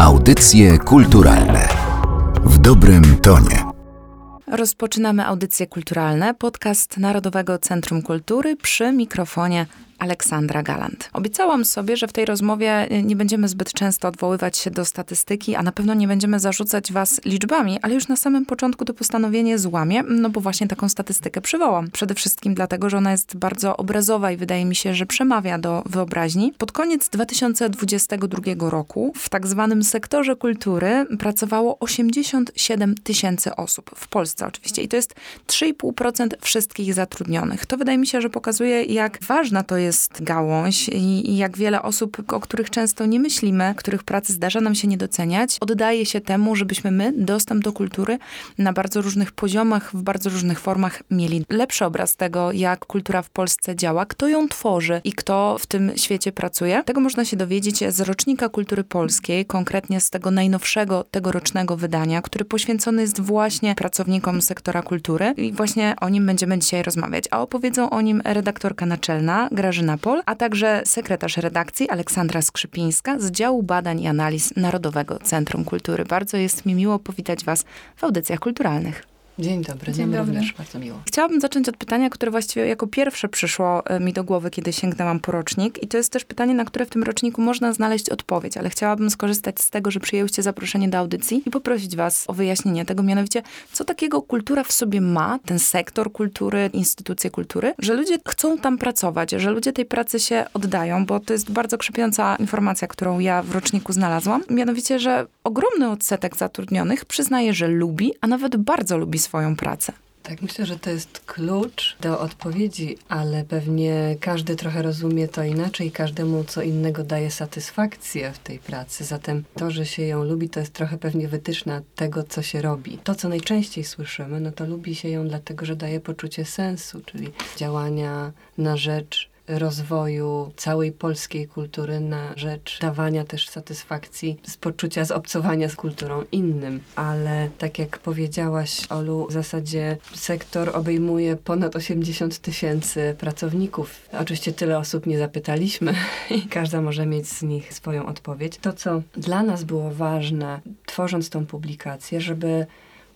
Audycje kulturalne w dobrym tonie. Rozpoczynamy audycje kulturalne, podcast Narodowego Centrum Kultury przy mikrofonie Aleksandra Galant. Obiecałam sobie, że w tej rozmowie nie będziemy zbyt często odwoływać się do statystyki, a na pewno nie będziemy zarzucać was liczbami, ale już na samym początku to postanowienie złamię, no bo właśnie taką statystykę przywołam. Przede wszystkim dlatego, że ona jest bardzo obrazowa i wydaje mi się, że przemawia do wyobraźni. Pod koniec 2022 roku w tak zwanym sektorze kultury pracowało 87 tysięcy osób. W Polsce oczywiście. I to jest 3,5% wszystkich zatrudnionych. To wydaje mi się, że pokazuje, jak ważna to jest jest gałąź i, i jak wiele osób, o których często nie myślimy, których pracy zdarza nam się nie doceniać, oddaje się temu, żebyśmy my dostęp do kultury na bardzo różnych poziomach, w bardzo różnych formach mieli lepszy obraz tego, jak kultura w Polsce działa, kto ją tworzy i kto w tym świecie pracuje. Tego można się dowiedzieć z rocznika kultury polskiej, konkretnie z tego najnowszego tegorocznego wydania, który poświęcony jest właśnie pracownikom sektora kultury i właśnie o nim będziemy dzisiaj rozmawiać. A opowiedzą o nim redaktorka naczelna Grażyna Katarzyna Pol, a także sekretarz redakcji Aleksandra Skrzypińska z działu badań i analiz Narodowego Centrum Kultury. Bardzo jest mi miło powitać Was w audycjach kulturalnych. Dzień dobry, Dzień dobry. również, bardzo miło. Chciałabym zacząć od pytania, które właściwie jako pierwsze przyszło e, mi do głowy, kiedy sięgnęłam po rocznik. I to jest też pytanie, na które w tym roczniku można znaleźć odpowiedź, ale chciałabym skorzystać z tego, że przyjęłyście zaproszenie do audycji i poprosić was o wyjaśnienie tego, mianowicie, co takiego kultura w sobie ma, ten sektor kultury, instytucje kultury, że ludzie chcą tam pracować, że ludzie tej pracy się oddają, bo to jest bardzo krzepiąca informacja, którą ja w roczniku znalazłam. Mianowicie, że ogromny odsetek zatrudnionych przyznaje, że lubi, a nawet bardzo lubi swoje swoją pracę. Tak, myślę, że to jest klucz do odpowiedzi, ale pewnie każdy trochę rozumie to inaczej każdemu co innego daje satysfakcję w tej pracy. Zatem to, że się ją lubi, to jest trochę pewnie wytyczna tego, co się robi. To, co najczęściej słyszymy, no to lubi się ją dlatego, że daje poczucie sensu, czyli działania na rzecz rozwoju całej polskiej kultury na rzecz dawania też satysfakcji z poczucia zobcowania z kulturą innym. Ale tak jak powiedziałaś, Olu, w zasadzie sektor obejmuje ponad 80 tysięcy pracowników. Oczywiście tyle osób nie zapytaliśmy i każda może mieć z nich swoją odpowiedź. To, co dla nas było ważne, tworząc tą publikację, żeby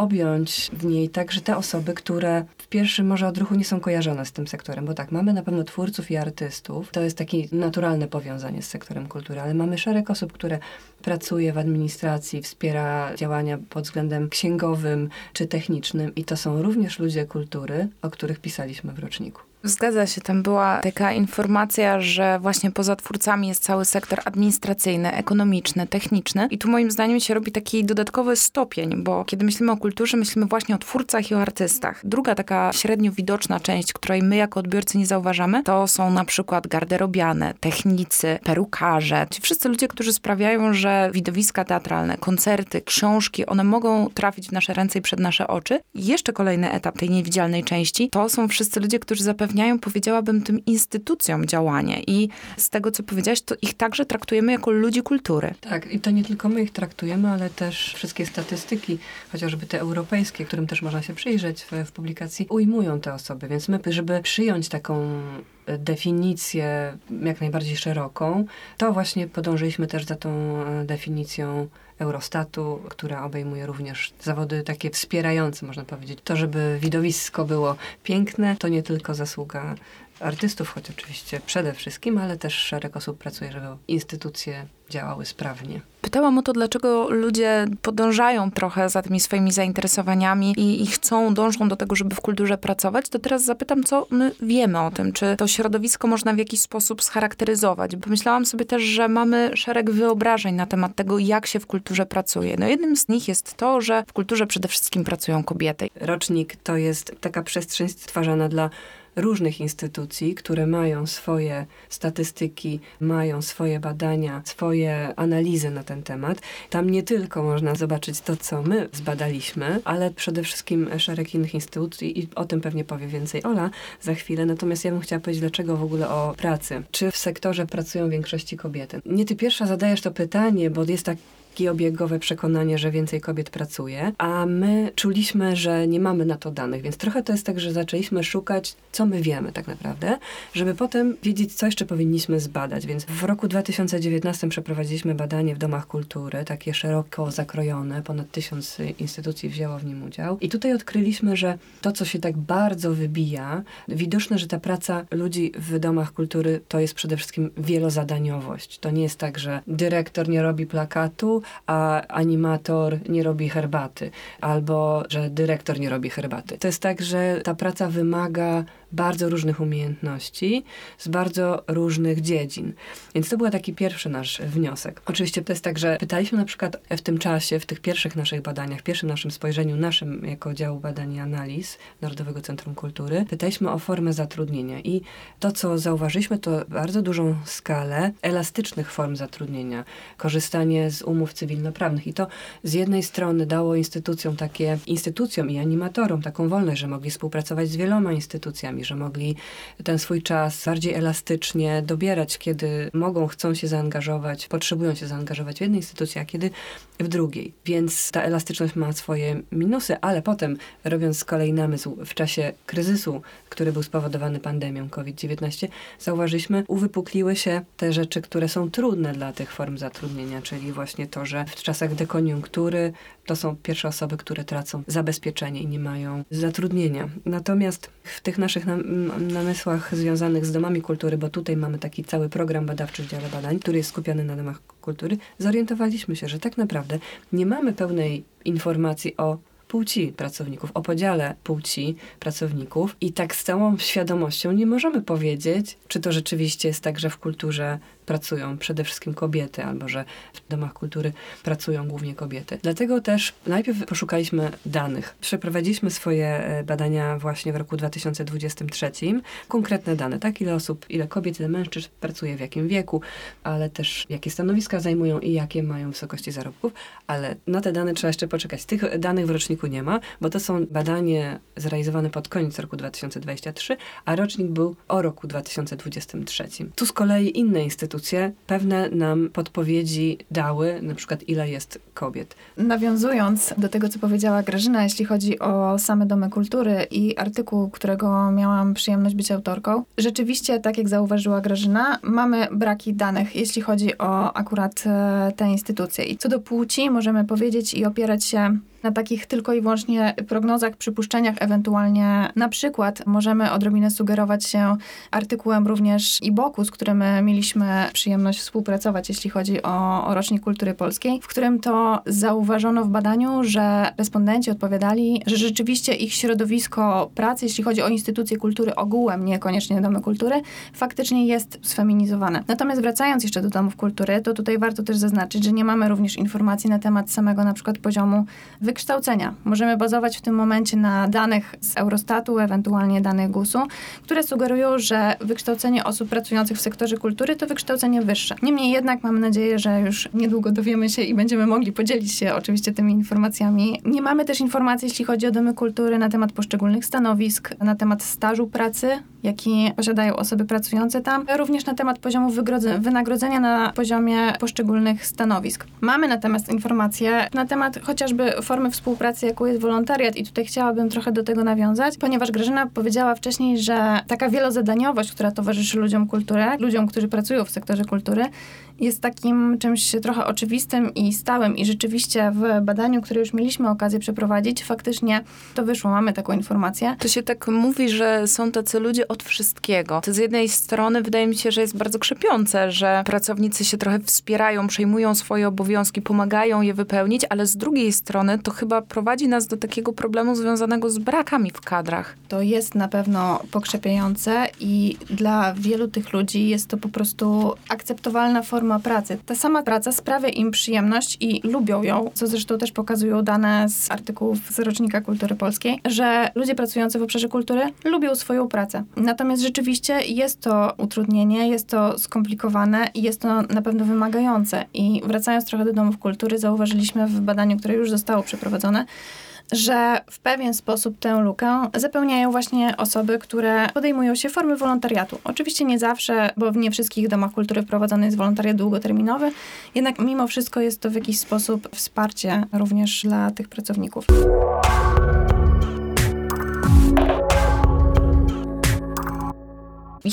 objąć w niej także te osoby, które w pierwszym może odruchu nie są kojarzone z tym sektorem, bo tak, mamy na pewno twórców i artystów, to jest takie naturalne powiązanie z sektorem kultury, ale mamy szereg osób, które pracuje w administracji, wspiera działania pod względem księgowym czy technicznym i to są również ludzie kultury, o których pisaliśmy w roczniku. Zgadza się, tam była taka informacja, że właśnie poza twórcami jest cały sektor administracyjny, ekonomiczny, techniczny i tu moim zdaniem się robi taki dodatkowy stopień, bo kiedy myślimy o kulturze, myślimy właśnie o twórcach i o artystach. Druga taka średnio widoczna część, której my jako odbiorcy nie zauważamy, to są na przykład garderobiane, technicy, perukarze, ci wszyscy ludzie, którzy sprawiają, że widowiska teatralne, koncerty, książki, one mogą trafić w nasze ręce i przed nasze oczy. I jeszcze kolejny etap tej niewidzialnej części, to są wszyscy ludzie, którzy zapewniają zapewniają, powiedziałabym, tym instytucjom działanie. I z tego, co powiedziałaś, to ich także traktujemy jako ludzi kultury. Tak, i to nie tylko my ich traktujemy, ale też wszystkie statystyki, chociażby te europejskie, którym też można się przyjrzeć w, w publikacji, ujmują te osoby. Więc my, żeby przyjąć taką e, definicję jak najbardziej szeroką, to właśnie podążyliśmy też za tą e, definicją Eurostatu, która obejmuje również zawody takie wspierające, można powiedzieć. To, żeby widowisko było piękne, to nie tylko zasługa artystów, choć oczywiście przede wszystkim, ale też szereg osób pracuje, żeby instytucje działały sprawnie. Pytałam o to, dlaczego ludzie podążają trochę za tymi swoimi zainteresowaniami i, i, chcą, dążą do tego, żeby w kulturze pracować, to teraz zapytam, co my wiemy o tym, czy to środowisko można w jakiś sposób scharakteryzować. Pomyślałam sobie też, że mamy szereg wyobrażeń na temat tego, jak się w kulturze pracuje. No jednym z nich jest to, że w kulturze przede wszystkim pracują kobiety. Rocznik to jest taka przestrzeń stwarzana dla różnych instytucji, które mają swoje statystyki, mają swoje badania, swoje analizy na ten temat. Tam nie tylko można zobaczyć to, co my zbadaliśmy, ale przede wszystkim szereg innych instytucji i o tym pewnie powie więcej Ola za chwilę. Natomiast ja bym chciała powiedzieć, dlaczego w ogóle o pracy. Czy w sektorze pracują w większości kobiety? Nie ty pierwsza zadajesz to pytanie, bo jest tak takie obiegowe przekonanie, że więcej kobiet pracuje, a my czuliśmy, że nie mamy na to danych, więc trochę to jest tak, że zaczęliśmy szukać, co my wiemy tak naprawdę, żeby potem wiedzieć, co jeszcze powinniśmy zbadać. Więc w roku 2019 przeprowadziliśmy badanie w domach kultury, takie szeroko zakrojone, ponad tysiąc instytucji wzięło w nim udział. I tutaj odkryliśmy, że to, co się tak bardzo wybija, widoczne, że ta praca ludzi w domach kultury to jest przede wszystkim wielozadaniowość. To nie jest tak, że dyrektor nie robi plakatu, a animator nie robi herbaty, albo że dyrektor nie robi herbaty. To jest tak, że ta praca wymaga bardzo różnych umiejętności z bardzo różnych dziedzin. Więc to był taki pierwszy nasz wniosek. Oczywiście to jest tak, że pytaliśmy na przykład w tym czasie, w tych pierwszych naszych badaniach, pierwszym naszym spojrzeniu, naszym jako działu badań i analiz Narodowego Centrum Kultury, pytaliśmy o formę zatrudnienia i to, co zauważyliśmy, to bardzo dużą skalę elastycznych form zatrudnienia, korzystanie z umów cywilnoprawnych i to z jednej strony dało instytucjom takie, instytucjom i animatorom taką wolność, że mogli współpracować z wieloma instytucjami, że mogli ten swój czas bardziej elastycznie dobierać, kiedy mogą, chcą się zaangażować, potrzebują się zaangażować w jednej instytucji, a kiedy w drugiej. Więc ta elastyczność ma swoje minusy, ale potem, robiąc z kolei namysł w czasie kryzysu, który był spowodowany pandemią COVID-19, zauważyliśmy, uwypukliły się te rzeczy, które są trudne dla tych form zatrudnienia, czyli właśnie to, że w czasach dekoniunktury to są pierwsze osoby, które tracą zabezpieczenie i nie mają zatrudnienia. Natomiast w tych naszych namysłach związanych z domami kultury, bo tutaj mamy taki cały program badawczy w dziale badań, który jest skupiony na domach kultury, zorientowaliśmy się, że tak naprawdę nie mamy pełnej informacji o płci pracowników, o podziale płci pracowników i tak z całą świadomością nie możemy powiedzieć, czy to rzeczywiście jest tak, że w kulturze pracują przede wszystkim kobiety, albo że w domach kultury pracują głównie kobiety. Dlatego też najpierw poszukaliśmy danych. Przeprowadziliśmy swoje e, badania właśnie w roku 2023. Konkretne dane, tak? Ile osób, ile kobiet, ile mężczyzn pracuje, w jakim wieku, ale też jakie stanowiska zajmują i jakie mają wysokości zarobków, ale na te dane trzeba jeszcze poczekać. Tych danych w roczniku nie ma, bo to są badanie zrealizowane pod koniec roku 2023, a rocznik był o roku 2023. Tu z kolei inne instytucje instytucje pewne nam podpowiedzi dały, na przykład ile jest kobiet. Nawiązując do tego, co powiedziała Grażyna, jeśli chodzi o same domy kultury i artykuł, którego miałam przyjemność być autorką, rzeczywiście, tak jak zauważyła Grażyna, mamy braki danych, jeśli chodzi o akurat e, te instytucje. I co do płci, możemy powiedzieć i opierać się na takich tylko i wyłącznie prognozach, przypuszczeniach, ewentualnie na przykład możemy odrobinę sugerować się artykułem również IBOK-u, z którym mieliśmy przyjemność współpracować, jeśli chodzi o, o rocznik kultury polskiej, w którym to zauważono w badaniu, że respondenci odpowiadali, że rzeczywiście ich środowisko pracy, jeśli chodzi o instytucje kultury ogółem, niekoniecznie domy kultury, faktycznie jest sfeminizowane. Natomiast wracając jeszcze do domów kultury, to tutaj warto też zaznaczyć, że nie mamy również informacji na temat samego na przykład poziomu wykształcenia. Możemy bazować w tym momencie na danych z Eurostatu, ewentualnie danych GUS-u, które sugerują, że wykształcenie osób pracujących w sektorze kultury to wykształcenie wyższe. Niemniej jednak mam nadzieję, że już niedługo dowiemy się i będziemy mogli podzielić się oczywiście tymi informacjami. Nie mamy też informacji, jeśli chodzi o domy kultury, na temat poszczególnych stanowisk, na temat stażu pracy, jaki posiadają osoby pracujące tam, również na temat poziomu wynagrodzenia na poziomie poszczególnych stanowisk. Mamy natomiast informacje na temat chociażby form formy współpracy, jaką jest wolontariat i tutaj chciałabym trochę do tego nawiązać, ponieważ Grażyna powiedziała wcześniej, że taka wielozadaniowość, która towarzyszy ludziom kultury, ludziom, którzy pracują w sektorze kultury, jest takim czymś trochę oczywistym i stałym i rzeczywiście w badaniu, które już mieliśmy okazję przeprowadzić, faktycznie to wyszło, mamy taką informację. To się tak mówi, że są tacy ludzie od wszystkiego. To z jednej strony wydaje mi się, że jest bardzo krzepiące, że pracownicy się trochę wspierają, przejmują swoje obowiązki, pomagają je wypełnić, ale z drugiej strony to chyba prowadzi nas do takiego problemu związanego z brakami w kadrach. To jest na pewno pokrzepiające i dla wielu tych ludzi jest to po prostu akceptowalna forma pracy. Ta sama praca sprawia im przyjemność i lubią ją, co zresztą też pokazują dane z artykułów z Rocznika Kultury Polskiej, że ludzie pracujący w obszarze kultury lubią swoją pracę. Natomiast rzeczywiście jest to utrudnienie, jest to skomplikowane i jest to na pewno wymagające. I wracając trochę do domów kultury, zauważyliśmy w badaniu, które już zostało przeprowadzone, że w pewien sposób tę lukę zapełniają właśnie osoby, które podejmują się formy wolontariatu. Oczywiście nie zawsze, bo w nie wszystkich domach kultury wprowadzony jest wolontariat długoterminowy, jednak mimo wszystko jest to w jakiś sposób wsparcie również dla tych pracowników.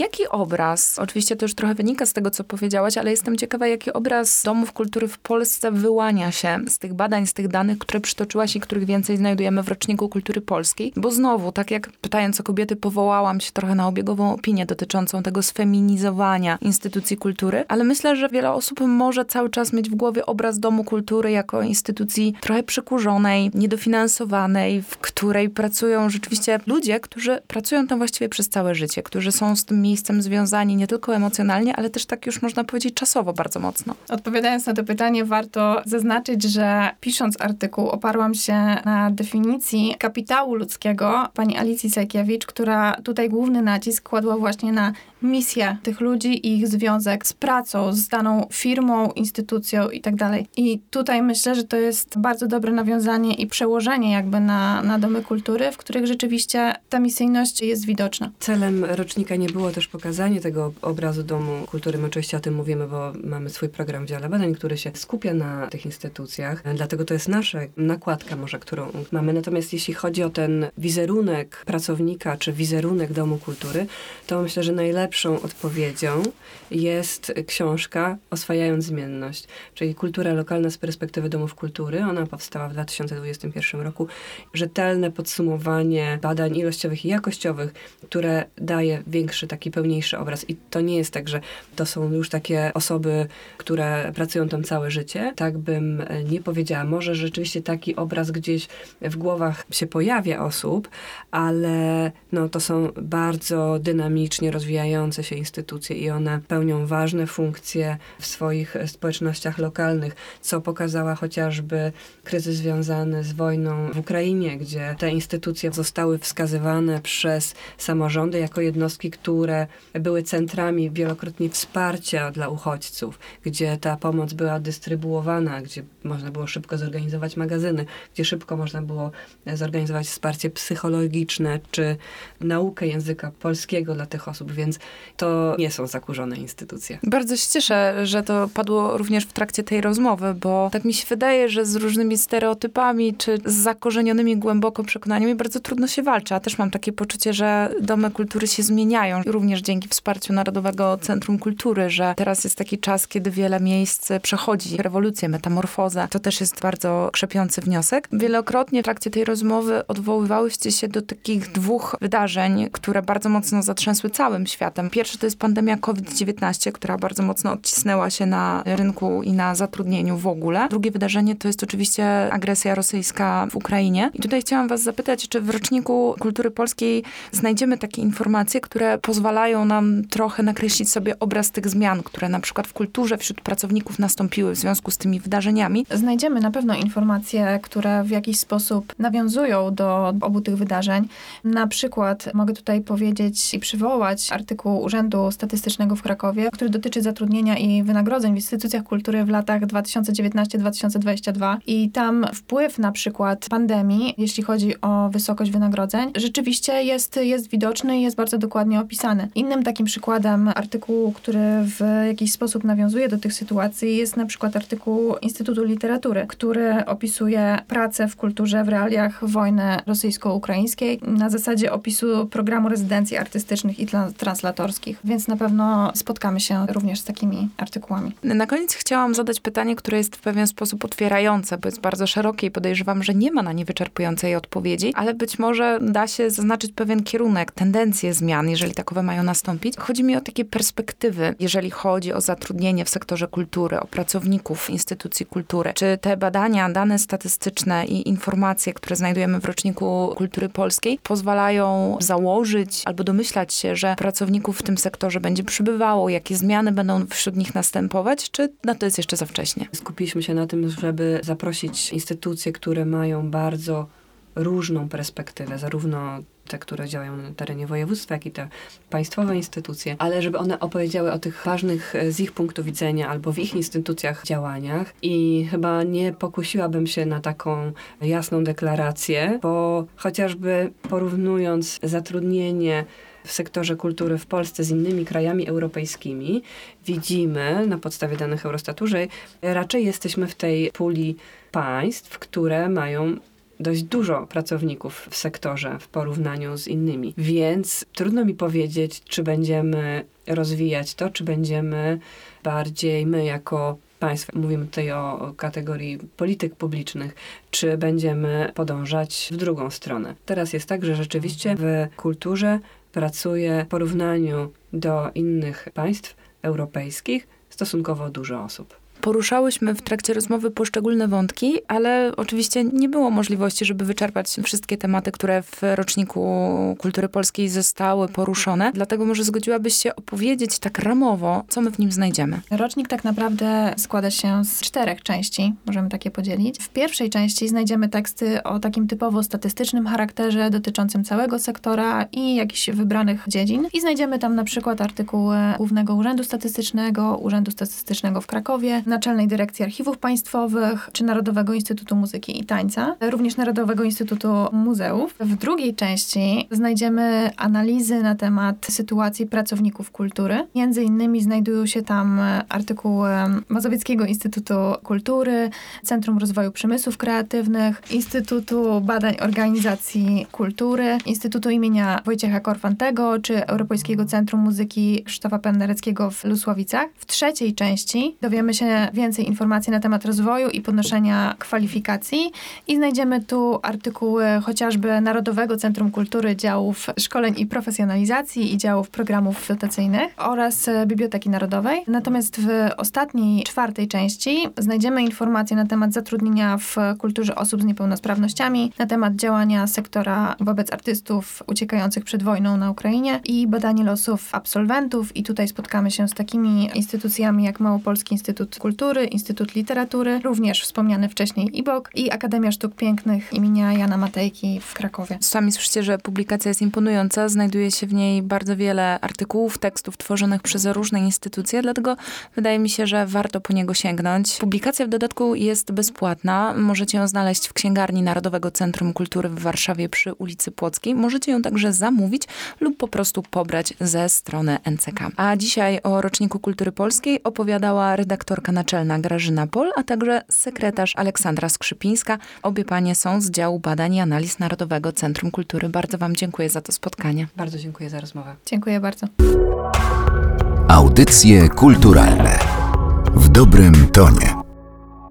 Jaki obraz, oczywiście to już trochę wynika z tego, co powiedziałaś, ale jestem ciekawa, jaki obraz domów kultury w Polsce wyłania się z tych badań, z tych danych, które przytoczyłaś i których więcej znajdujemy w Roczniku Kultury Polskiej? Bo znowu, tak jak pytając o kobiety, powołałam się trochę na obiegową opinię dotyczącą tego sfeminizowania instytucji kultury, ale myślę, że wiele osób może cały czas mieć w głowie obraz domu kultury jako instytucji trochę przykurzonej, niedofinansowanej, w której pracują rzeczywiście ludzie, którzy pracują tam właściwie przez całe życie, którzy są z tym miejscem związani nie tylko emocjonalnie, ale też tak już można powiedzieć czasowo bardzo mocno. Odpowiadając na to pytanie, warto zaznaczyć, że pisząc artykuł oparłam się na definicji kapitału ludzkiego pani Alicji Sajkiewicz, która tutaj główny nacisk kładła właśnie na misję tych ludzi i ich związek z pracą, z daną firmą, instytucją i tak dalej. I tutaj myślę, że to jest bardzo dobre nawiązanie i przełożenie jakby na, na domy kultury, w których rzeczywiście ta misyjność jest widoczna. Celem rocznika nie było też pokazanie tego obrazu Domu Kultury. My oczywiście o tym mówimy, bo mamy swój program w dziale badań, który się skupia na tych instytucjach. Dlatego to jest nasza nakładka może, którą mamy. Natomiast jeśli chodzi o ten wizerunek pracownika, czy wizerunek Domu Kultury, to myślę, że najlepszą odpowiedzią jest książka Oswajając Zmienność, czyli kultura lokalna z perspektywy domów kultury. Ona powstała w 2021 roku. Rzetelne podsumowanie badań ilościowych i jakościowych, które daje większy, taki pełniejszy obraz. I to nie jest tak, że to są już takie osoby, które pracują tam całe życie. Tak bym nie powiedziała. Może rzeczywiście taki obraz gdzieś w głowach się pojawia osób, ale no, to są bardzo dynamicznie rozwijające się instytucje i one pełnią ważne funkcje w swoich społecznościach lokalnych, co pokazała chociażby kryzys związany z wojną w Ukrainie, gdzie te instytucje zostały wskazywane przez samorządy jako jednostki, które były centrami wielokrotnie wsparcia dla uchodźców, gdzie ta pomoc była dystrybuowana, gdzie można było szybko zorganizować magazyny, gdzie szybko można było zorganizować wsparcie psychologiczne czy naukę języka polskiego dla tych osób, więc to nie są zakurzone instytucje. Bardzo się cieszę, że to padło również w trakcie tej rozmowy, bo tak mi się wydaje, że z różnymi stereotypami czy z zakorzenionymi głęboko przekonaniami bardzo trudno się walczy. A też mam takie poczucie, że domy kultury się zmieniają, również dzięki wsparciu Narodowego Centrum Kultury, że teraz jest taki czas, kiedy wiele miejsc przechodzi rewolucję, metamorfozę. To też jest bardzo krzepiący wniosek. Wielokrotnie w trakcie tej rozmowy odwoływałyście się do takich dwóch wydarzeń, które bardzo mocno zatrzęsły całym światem. Pierwsze to jest pandemia COVID-19, która bardzo mocno odcisnęła się na rynku i na zatrudnieniu w ogóle. Drugie wydarzenie to jest oczywiście agresja rosyjska w Ukrainie. I tutaj chciałam was zapytać, czy w roczniku kultury polskiej znajdziemy takie informacje, które pozwalają nam trochę nakreślić sobie obraz tych zmian, które na przykład w kulturze wśród pracowników nastąpiły w związku z tymi wydarzeniami. Znajdziemy na pewno informacje, które w jakiś sposób nawiązują do obu tych wydarzeń. Na przykład mogę tutaj powiedzieć i przywołać artykuł Urzędu Statystycznego w Krakowie, który dotyczy zatrudnienia i wynagrodzeń w instytucjach kultury w latach 2019-2022. I tam wpływ na przykład pandemii, jeśli chodzi o wysokość wynagrodzeń, rzeczywiście jest, jest widoczny i jest bardzo dokładnie opisany. Innym takim przykładem artykułu, który w jakiś sposób nawiązuje do tych sytuacji, jest na przykład artykuł Instytutu Literatury, który opisuje pracę w kulturze w realiach wojny rosyjsko-ukraińskiej na zasadzie opisu programu rezydencji artystycznych i Więc na pewno spotkamy się również z takimi artykułami. Na koniec chciałam zadać pytanie, które jest w pewien sposób otwierające, bo jest bardzo szerokie i podejrzewam, że nie ma na nie wyczerpującej odpowiedzi, ale być może da się zaznaczyć pewien kierunek, tendencje zmian, jeżeli takowe mają nastąpić. Chodzi mi o takie perspektywy, jeżeli chodzi o zatrudnienie w sektorze kultury, o pracowników instytucji kultury. Czy te badania, dane statystyczne i informacje, które znajdujemy w roczniku kultury polskiej, pozwalają założyć albo domyślać się, że pracowników w tym sektorze będzie przybywało, jakie zmiany będą wśród nich następować, czy na to jest jeszcze za wcześnie? Skupiliśmy się na tym, żeby zaprosić instytucje, które mają bardzo różną perspektywę, zarówno te, które działają na terenie województwa, jak i te państwowe instytucje, ale żeby one opowiedziały o tych ważnych e, z ich punktu widzenia albo w ich instytucjach działaniach i chyba nie pokusiłabym się na taką jasną deklarację, bo chociażby porównując zatrudnienie w sektorze kultury w Polsce z innymi krajami europejskimi, widzimy na podstawie danych Eurostatu, że raczej jesteśmy w tej puli państw, które mają dość dużo pracowników w sektorze w porównaniu z innymi. Więc trudno mi powiedzieć, czy będziemy rozwijać to, czy będziemy bardziej my jako państwo, mówimy tutaj o kategorii polityk publicznych, czy będziemy podążać w drugą stronę. Teraz jest tak, że rzeczywiście w kulturze pracuje w porównaniu do innych państw europejskich stosunkowo dużo osób. Poruszałyśmy w trakcie rozmowy poszczególne wątki, ale oczywiście nie było możliwości, żeby wyczerpać wszystkie tematy, które w roczniku kultury polskiej zostały poruszone. Dlatego może zgodziłabyś się opowiedzieć tak ramowo, co my w nim znajdziemy. Rocznik tak naprawdę składa się z czterech części, możemy takie podzielić. W pierwszej części znajdziemy teksty o takim typowo statystycznym charakterze dotyczącym całego sektora i jakichś wybranych dziedzin. I znajdziemy tam na przykład artykuły Głównego Urzędu Statystycznego, Urzędu Statystycznego w Krakowie, Naczelnej Dyrekcji Archiwów Państwowych czy Narodowego Instytutu Muzyki i Tańca, również Narodowego Instytutu Muzeów. W drugiej części znajdziemy analizy na temat sytuacji pracowników kultury. Między innymi znajdują się tam artykuły Mazowieckiego Instytutu Kultury, Centrum Rozwoju Przemysłów Kreatywnych, Instytutu Badań Organizacji Kultury, Instytutu imienia Wojciecha Korfantego czy Europejskiego Centrum Muzyki Krzysztofa Pendereckiego w Lusławicach. W trzeciej części dowiemy się więcej informacji na temat rozwoju i podnoszenia kwalifikacji i znajdziemy tu artykuły chociażby Narodowego Centrum Kultury, działów szkoleń i profesjonalizacji i działów programów dotacyjnych oraz e, Biblioteki Narodowej. Natomiast w ostatniej, czwartej części znajdziemy informacje na temat zatrudnienia w kulturze osób z niepełnosprawnościami, na temat działania sektora wobec artystów uciekających przed wojną na Ukrainie i badanie losów absolwentów i tutaj spotkamy się z takimi instytucjami jak Małopolski Instytut Kultury, Instytut Literatury, również wspomniany wcześniej IBOK i Akademia Sztuk Pięknych imienia Jana Matejki w Krakowie. Sami słyszycie, że publikacja jest imponująca. Znajduje się w niej bardzo wiele artykułów, tekstów tworzonych przez różne instytucje, dlatego wydaje mi się, że warto po niego sięgnąć. Publikacja w dodatku jest bezpłatna. Możecie ją znaleźć w księgarni Narodowego Centrum Kultury w Warszawie przy ulicy Płockiej. Możecie ją także zamówić lub po prostu pobrać ze strony NCK. A dzisiaj o roczniku kultury polskiej opowiadała redaktorka naczelna Grażyna Pol, a także sekretarz Aleksandra Skrzypińska. Obie panie są z działu badań i analiz Narodowego Centrum Kultury. Bardzo wam dziękuję za to spotkanie. Bardzo dziękuję za rozmowę. Dziękuję bardzo. Audycje kulturalne w dobrym tonie.